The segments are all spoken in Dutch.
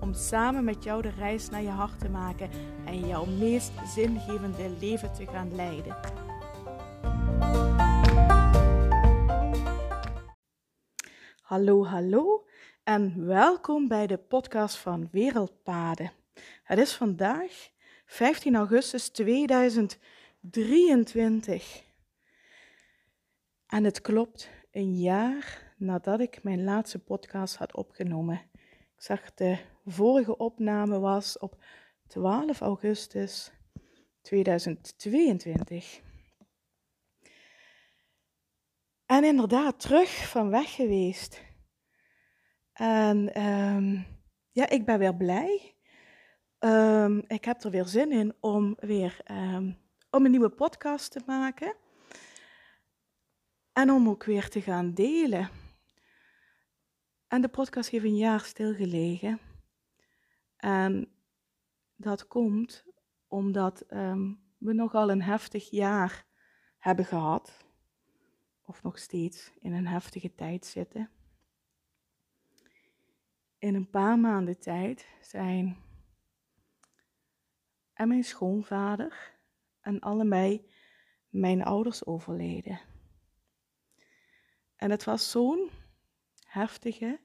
Om samen met jou de reis naar je hart te maken en jouw meest zingevende leven te gaan leiden. Hallo, hallo en welkom bij de podcast van Wereldpaden. Het is vandaag 15 augustus 2023. En het klopt, een jaar nadat ik mijn laatste podcast had opgenomen. Ik zag de vorige opname was op 12 augustus 2022. En inderdaad, terug van weg geweest. En um, ja, ik ben weer blij. Um, ik heb er weer zin in om weer um, om een nieuwe podcast te maken. En om ook weer te gaan delen. En de podcast heeft een jaar stilgelegen. En dat komt omdat um, we nogal een heftig jaar hebben gehad. Of nog steeds in een heftige tijd zitten. In een paar maanden tijd zijn en mijn schoonvader en allebei mijn ouders overleden. En het was zo'n heftige,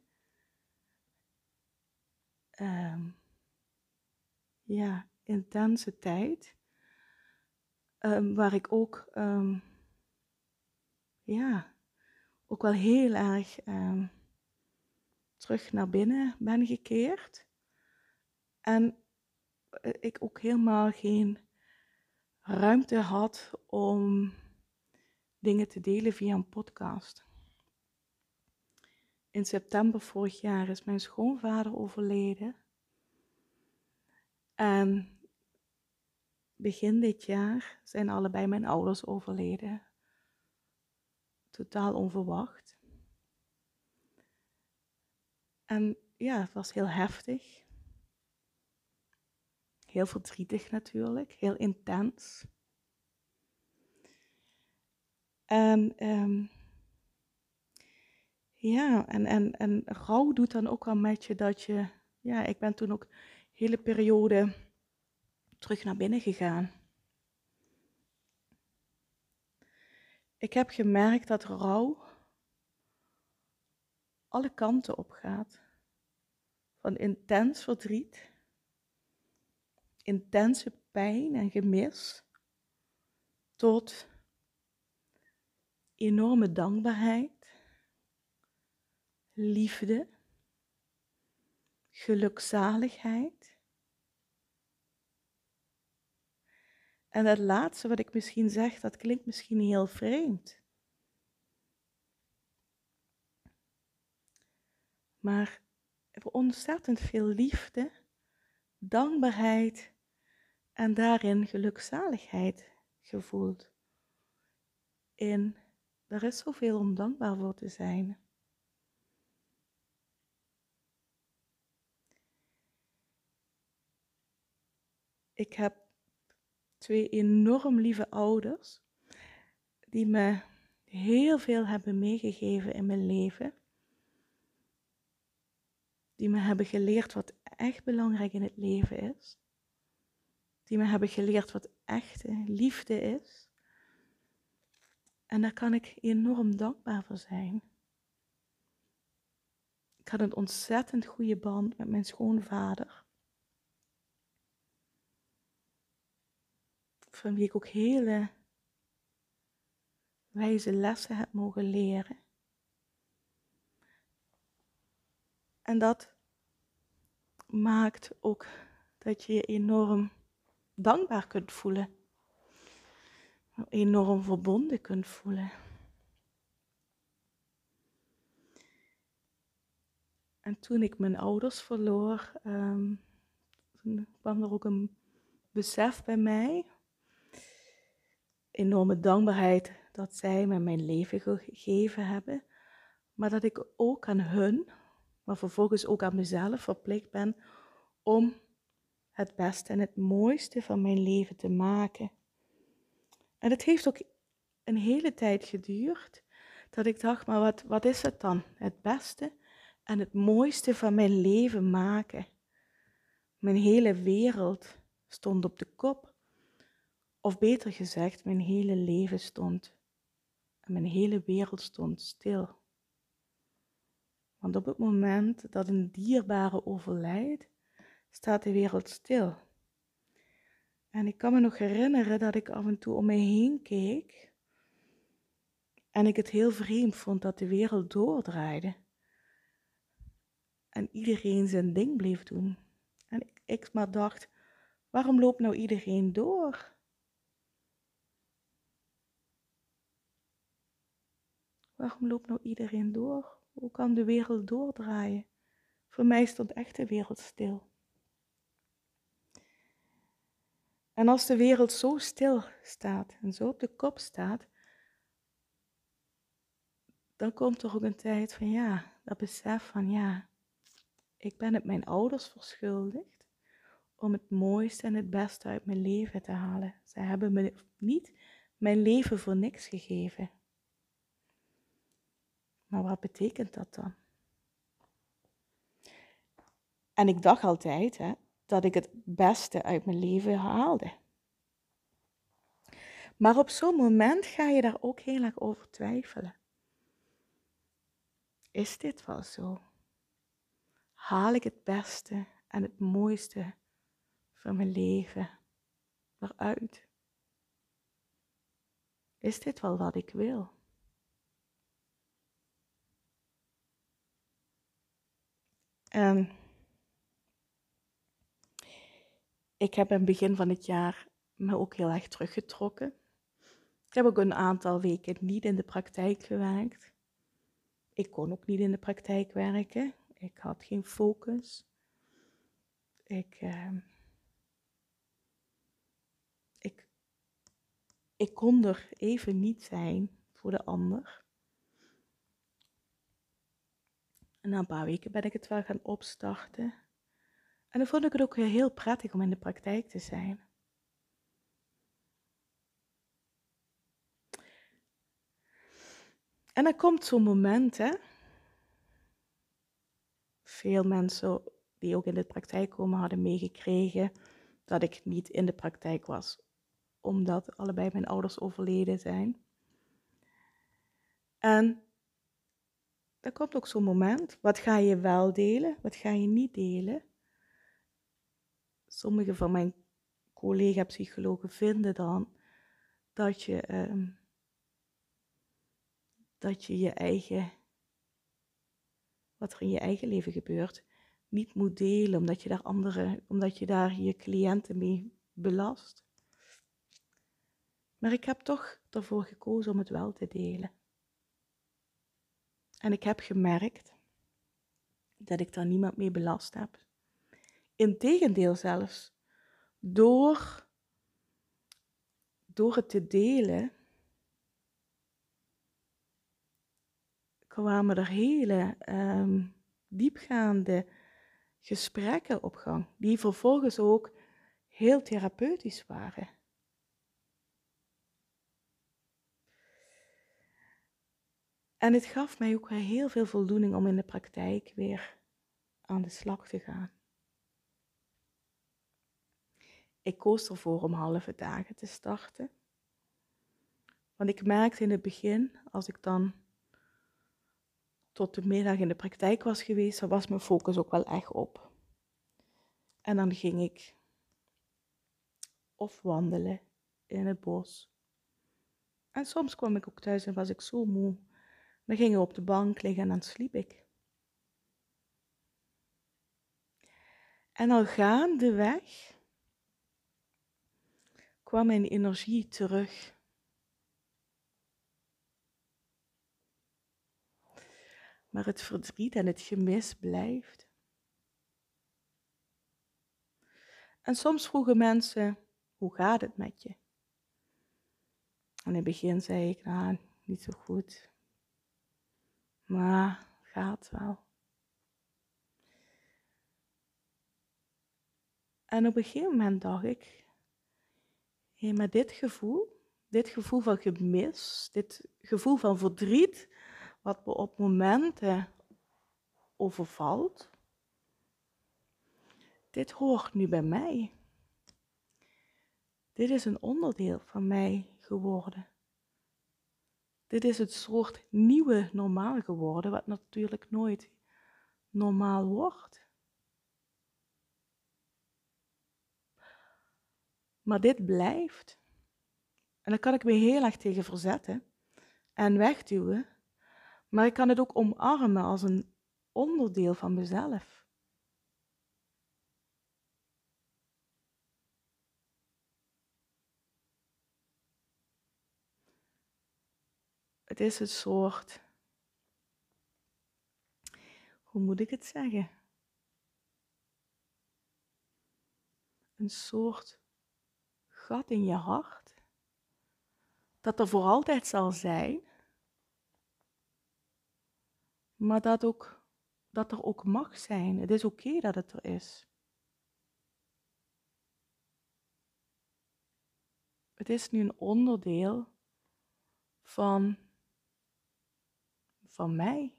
um, ja, intense tijd, um, waar ik ook, um, ja, ook wel heel erg terug naar binnen ben gekeerd. En eh, ik ook helemaal geen ruimte had om dingen te delen via een podcast. In september vorig jaar is mijn schoonvader overleden. En begin dit jaar zijn allebei mijn ouders overleden. Totaal onverwacht. En ja, het was heel heftig. Heel verdrietig natuurlijk, heel intens. En um, ja, en, en, en rouw doet dan ook wel met je dat je, ja, ik ben toen ook hele periode terug naar binnen gegaan. Ik heb gemerkt dat rouw alle kanten op gaat. Van intens verdriet, intense pijn en gemis, tot enorme dankbaarheid liefde, gelukzaligheid. En dat laatste wat ik misschien zeg, dat klinkt misschien heel vreemd. Maar er ontzettend veel liefde, dankbaarheid en daarin gelukzaligheid gevoeld. En er is zoveel om dankbaar voor te zijn. ik heb twee enorm lieve ouders die me heel veel hebben meegegeven in mijn leven. Die me hebben geleerd wat echt belangrijk in het leven is. Die me hebben geleerd wat echte liefde is. En daar kan ik enorm dankbaar voor zijn. Ik had een ontzettend goede band met mijn schoonvader. Van wie ik ook hele wijze lessen heb mogen leren. En dat maakt ook dat je je enorm dankbaar kunt voelen. Enorm verbonden kunt voelen. En toen ik mijn ouders verloor, um, kwam er ook een besef bij mij enorme dankbaarheid dat zij me mijn leven gegeven hebben, maar dat ik ook aan hun, maar vervolgens ook aan mezelf verplicht ben om het beste en het mooiste van mijn leven te maken. En het heeft ook een hele tijd geduurd dat ik dacht, maar wat, wat is het dan? Het beste en het mooiste van mijn leven maken. Mijn hele wereld stond op de kop. Of beter gezegd, mijn hele leven stond. En mijn hele wereld stond stil. Want op het moment dat een dierbare overlijdt, staat de wereld stil. En ik kan me nog herinneren dat ik af en toe om me heen keek en ik het heel vreemd vond dat de wereld doordraaide. En iedereen zijn ding bleef doen. En ik, ik maar dacht, waarom loopt nou iedereen door? Waarom loopt nou iedereen door? Hoe kan de wereld doordraaien? Voor mij stond echt de wereld stil. En als de wereld zo stil staat en zo op de kop staat, dan komt er ook een tijd van ja, dat besef van ja, ik ben het mijn ouders verschuldigd om het mooiste en het beste uit mijn leven te halen. Zij hebben me niet mijn leven voor niks gegeven. Maar wat betekent dat dan? En ik dacht altijd hè, dat ik het beste uit mijn leven haalde. Maar op zo'n moment ga je daar ook heel erg over twijfelen. Is dit wel zo? Haal ik het beste en het mooiste van mijn leven eruit? Is dit wel wat ik wil? En ik heb in het begin van het jaar me ook heel erg teruggetrokken. Ik heb ook een aantal weken niet in de praktijk gewerkt. Ik kon ook niet in de praktijk werken. Ik had geen focus. Ik, uh, ik, ik kon er even niet zijn voor de ander. En na een paar weken ben ik het wel gaan opstarten. En dan vond ik het ook heel prettig om in de praktijk te zijn. En er komt zo'n moment, hè. Veel mensen die ook in de praktijk komen hadden meegekregen dat ik niet in de praktijk was, omdat allebei mijn ouders overleden zijn. En er komt ook zo'n moment, wat ga je wel delen, wat ga je niet delen? Sommige van mijn collega-psychologen vinden dan dat je ehm, dat je je eigen, wat er in je eigen leven gebeurt, niet moet delen, omdat je daar andere, omdat je daar je cliënten mee belast. Maar ik heb toch ervoor gekozen om het wel te delen. En ik heb gemerkt dat ik daar niemand mee belast heb. Integendeel zelfs, door, door het te delen, kwamen er hele um, diepgaande gesprekken op gang, die vervolgens ook heel therapeutisch waren. En het gaf mij ook heel veel voldoening om in de praktijk weer aan de slag te gaan. Ik koos ervoor om halve dagen te starten. Want ik merkte in het begin, als ik dan tot de middag in de praktijk was geweest, dan was mijn focus ook wel echt op. En dan ging ik of wandelen in het bos. En soms kwam ik ook thuis en was ik zo moe. Dan ging ik op de bank liggen en dan sliep ik. En al gaandeweg kwam mijn energie terug. maar het verdriet en het gemis blijft. En soms vroegen mensen: hoe gaat het met je? in het begin zei ik, nou, niet zo goed. Maar gaat wel. En op een gegeven moment dacht ik, hé, maar dit gevoel, dit gevoel van gemis, dit gevoel van verdriet, wat me op momenten overvalt, dit hoort nu bij mij. Dit is een onderdeel van mij geworden. Dit is het soort nieuwe normaal geworden, wat natuurlijk nooit normaal wordt. Maar dit blijft. En daar kan ik me heel erg tegen verzetten en wegduwen. Maar ik kan het ook omarmen als een onderdeel van mezelf. Het is een soort, hoe moet ik het zeggen? Een soort gat in je hart, dat er voor altijd zal zijn, maar dat, ook, dat er ook mag zijn. Het is oké dat het er is. Het is nu een onderdeel van van mij.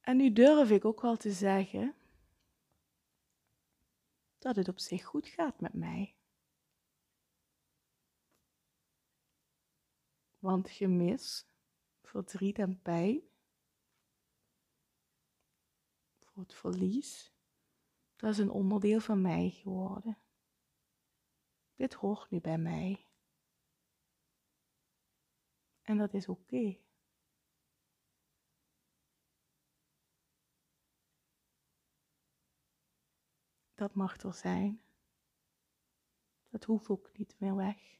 En nu durf ik ook wel te zeggen dat het op zich goed gaat met mij. Want gemis, verdriet en pijn, voor het verlies, dat is een onderdeel van mij geworden. Dit hoort nu bij mij. En dat is oké. Dat mag er zijn. Dat hoeft ook niet meer weg.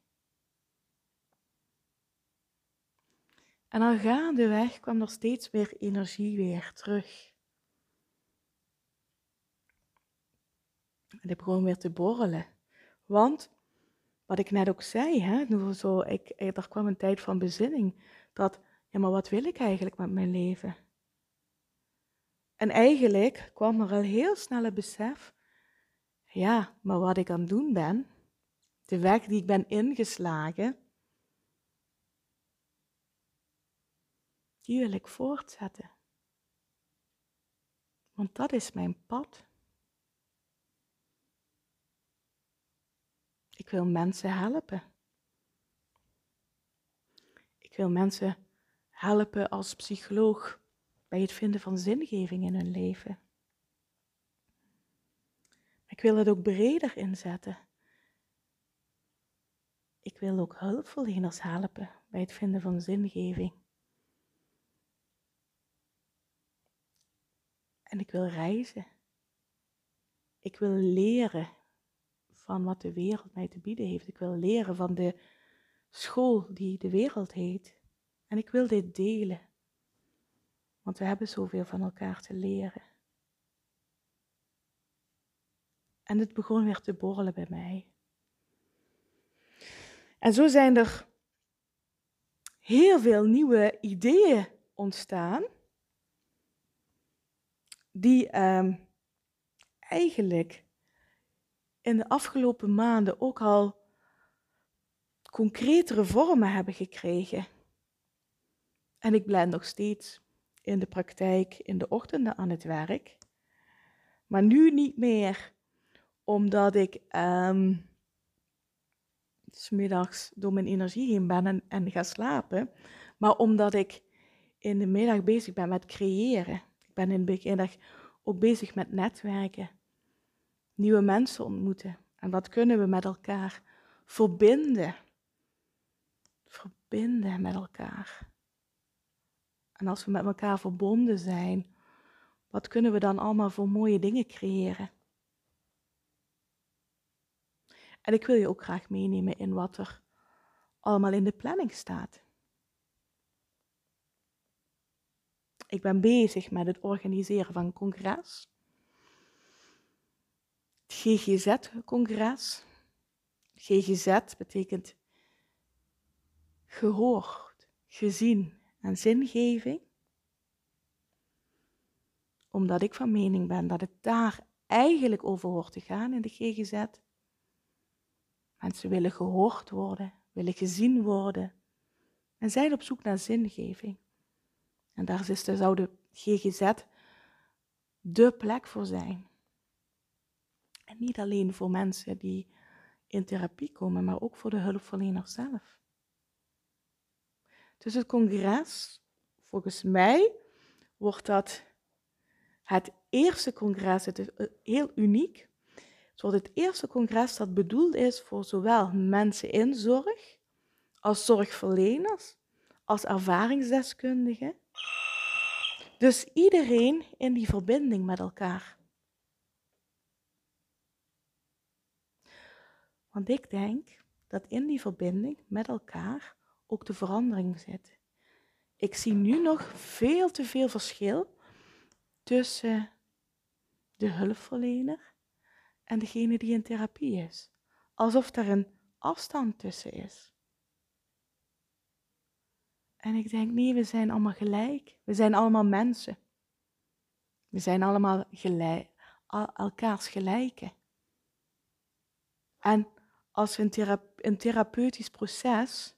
En al gaandeweg kwam er steeds meer energie weer terug. En ik begon weer te borrelen. Want wat ik net ook zei, hè, zo, ik, er kwam een tijd van bezinning. Dat, ja, maar wat wil ik eigenlijk met mijn leven? En eigenlijk kwam er al heel snel het besef, ja, maar wat ik aan het doen ben, de weg die ik ben ingeslagen, die wil ik voortzetten. Want dat is mijn pad. Ik wil mensen helpen. Ik wil mensen helpen als psycholoog bij het vinden van zingeving in hun leven. Ik wil het ook breder inzetten. Ik wil ook hulpverleners helpen bij het vinden van zingeving. En ik wil reizen. Ik wil leren van wat de wereld mij te bieden heeft. Ik wil leren van de school die de wereld heet. En ik wil dit delen. Want we hebben zoveel van elkaar te leren. En het begon weer te borrelen bij mij. En zo zijn er heel veel nieuwe ideeën ontstaan. Die ehm, eigenlijk in de afgelopen maanden ook al concretere vormen hebben gekregen. En ik ben nog steeds in de praktijk in de ochtenden aan het werk. Maar nu niet meer omdat ik um, smiddags door mijn energie heen ben en, en ga slapen. Maar omdat ik in de middag bezig ben met creëren. Ik ben in de middag ook bezig met netwerken nieuwe mensen ontmoeten. En wat kunnen we met elkaar verbinden? Verbinden met elkaar. En als we met elkaar verbonden zijn, wat kunnen we dan allemaal voor mooie dingen creëren? En ik wil je ook graag meenemen in wat er allemaal in de planning staat. Ik ben bezig met het organiseren van een congres. GGZ-congres. GGZ betekent gehoord, gezien en zingeving. Omdat ik van mening ben dat het daar eigenlijk over hoort te gaan in de GGZ. Mensen willen gehoord worden, willen gezien worden en zijn op zoek naar zingeving. En daar de, zou de GGZ de plek voor zijn. Niet alleen voor mensen die in therapie komen, maar ook voor de hulpverlener zelf. Dus het congres, volgens mij, wordt dat het eerste congres, het is eh, heel uniek. Het wordt het eerste congres dat bedoeld is voor zowel mensen in zorg, als zorgverleners, als ervaringsdeskundigen. Dus iedereen in die verbinding met elkaar. Want ik denk dat in die verbinding met elkaar ook de verandering zit. Ik zie nu nog veel te veel verschil tussen de hulpverlener en degene die in therapie is. Alsof er een afstand tussen is. En ik denk, nee, we zijn allemaal gelijk. We zijn allemaal mensen. We zijn allemaal gelijk, elkaars gelijken. En als een therapeutisch proces,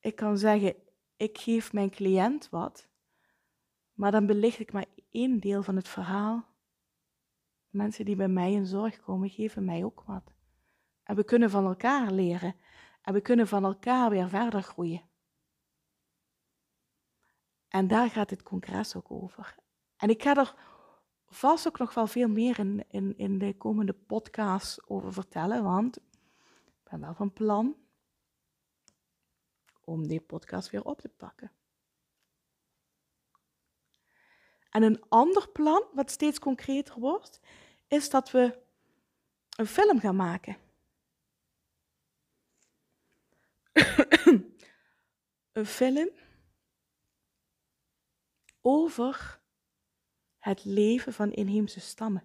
ik kan zeggen, ik geef mijn cliënt wat, maar dan belicht ik maar één deel van het verhaal. Mensen die bij mij in zorg komen, geven mij ook wat. En we kunnen van elkaar leren. En we kunnen van elkaar weer verder groeien. En daar gaat dit congres ook over. En ik ga er vast ook nog wel veel meer in, in, in de komende podcast over vertellen, want ik ben wel van plan om die podcast weer op te pakken. En een ander plan, wat steeds concreter wordt, is dat we een film gaan maken. een film over het leven van inheemse stammen.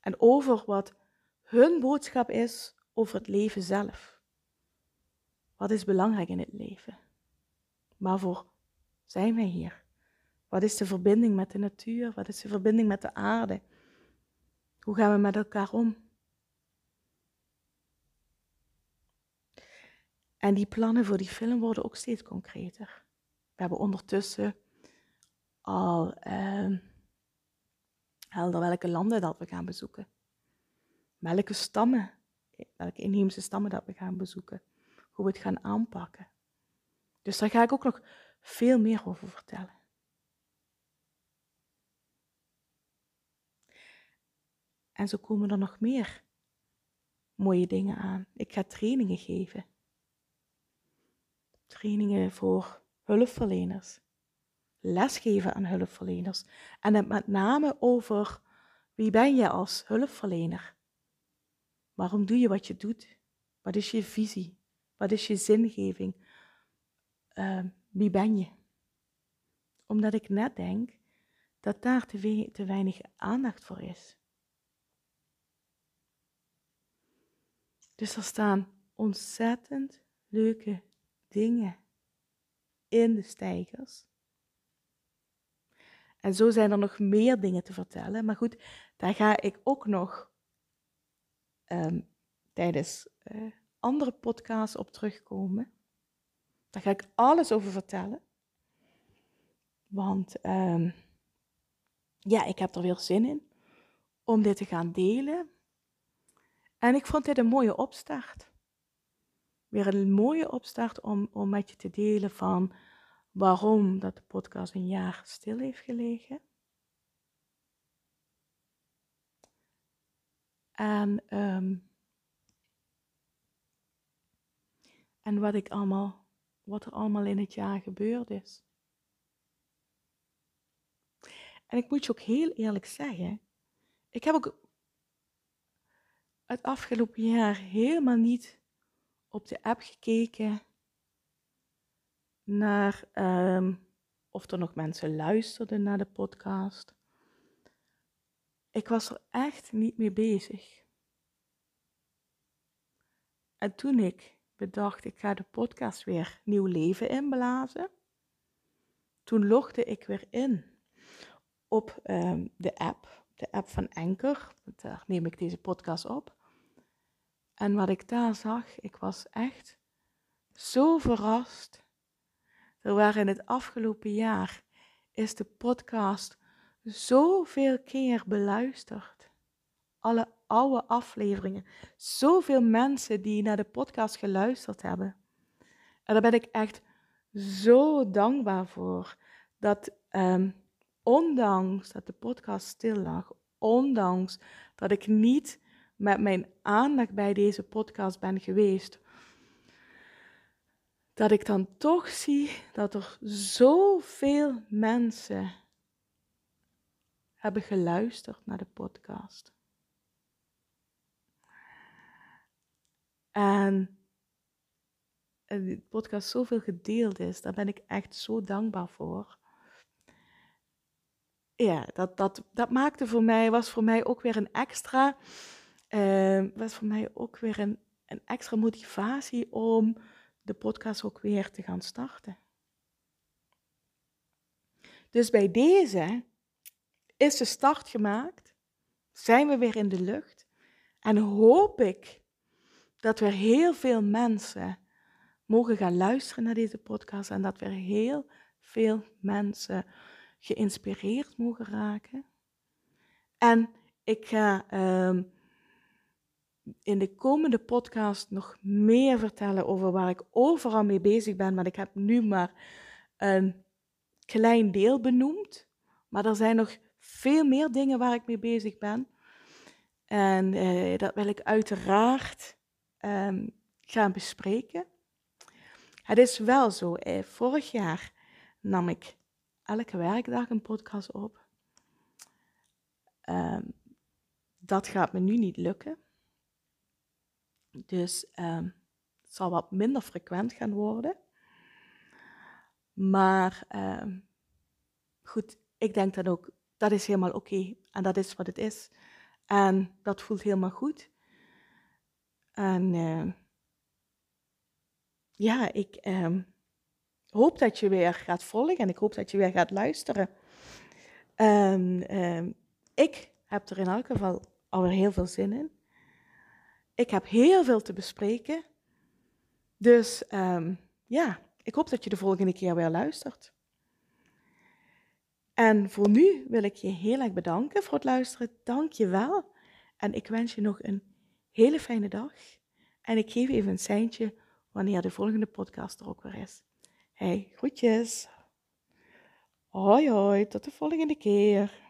En over wat hun boodschap is over het leven zelf. Wat is belangrijk in het leven? Waarvoor zijn wij hier? Wat is de verbinding met de natuur? Wat is de verbinding met de aarde? Hoe gaan we met elkaar om? En die plannen voor die film worden ook steeds concreter. We hebben ondertussen al uh, helder welke landen dat we gaan bezoeken. Welke stammen, welke inheemse stammen dat we gaan bezoeken. Hoe we het gaan aanpakken. Dus daar ga ik ook nog veel meer over vertellen. En zo komen er nog meer mooie dingen aan. Ik ga trainingen geven. Trainingen voor hulpverleners. Lesgeven aan hulpverleners. En het met name over wie ben je als hulpverlener? Waarom doe je wat je doet? Wat is je visie? Wat is je zingeving? Uh, wie ben je? Omdat ik net denk dat daar te, te weinig aandacht voor is. Dus er staan ontzettend leuke dingen in de stijgers. En zo zijn er nog meer dingen te vertellen. Maar goed, daar ga ik ook nog um, tijdens uh, andere podcasts op terugkomen. Daar ga ik alles over vertellen. Want um, ja, ik heb er weer zin in om dit te gaan delen. En ik vond dit een mooie opstart. Weer een mooie opstart om, om met je te delen van waarom dat de podcast een jaar stil heeft gelegen. En, um, en wat, ik allemaal, wat er allemaal in het jaar gebeurd is. En ik moet je ook heel eerlijk zeggen, ik heb ook het afgelopen jaar helemaal niet op de app gekeken naar um, of er nog mensen luisterden naar de podcast. ik was er echt niet mee bezig. En toen ik bedacht, ik ga de podcast weer nieuw leven inblazen, toen logde ik weer in op ehm, de app, de app van Anchor. Daar neem ik deze podcast op. En wat ik daar zag, ik was echt zo verrast. Waren in het afgelopen jaar is de podcast zoveel keer beluisterd. Alle oude afleveringen. Zoveel mensen die naar de podcast geluisterd hebben. En daar ben ik echt zo dankbaar voor. Dat um, ondanks dat de podcast stil lag, ondanks dat ik niet met mijn aandacht bij deze podcast ben geweest, dat ik dan toch zie dat er zoveel mensen hebben geluisterd naar de podcast. En de podcast zoveel gedeeld is, daar ben ik echt zo dankbaar voor. Ja, dat, dat, dat maakte voor mij, was voor mij ook weer een extra, uh, was voor mij ook weer een, een extra motivatie om de podcast ook weer te gaan starten. Dus bij deze is de start gemaakt, zijn we weer in de lucht en hoop ik dat weer heel veel mensen mogen gaan luisteren naar deze podcast en dat weer heel veel mensen geïnspireerd mogen raken. En ik ga ehm, in de komende podcast nog meer vertellen over waar ik overal mee bezig ben, maar ik heb nu maar een klein deel benoemd. Maar er zijn nog veel meer dingen waar ik mee bezig ben. En eh, dat wil ik uiteraard um, gaan bespreken. Het is wel zo, eh, vorig jaar nam ik elke werkdag een podcast op. Um, dat gaat me nu niet lukken. Dus um, het zal wat minder frequent gaan worden. Maar um, goed, ik denk dan ook, dat is helemaal oké. En dat is wat het is. En dat voelt helemaal goed. En uh, ja, ik hoop dat je weer gaat volgen en ik hoop dat je weer gaat luisteren. En ik heb er in elk geval alweer heel veel zin in. Ik heb heel veel te bespreken. Dus ehm, ja, ik hoop dat je de volgende keer weer luistert. En voor nu wil ik je heel erg bedanken voor het luisteren. Dank je wel. En ik wens je nog een hele fijne dag. En ik geef even een seintje wanneer de volgende podcast er ook weer is. Hey, groetjes. Hoi hoi, tot de volgende keer.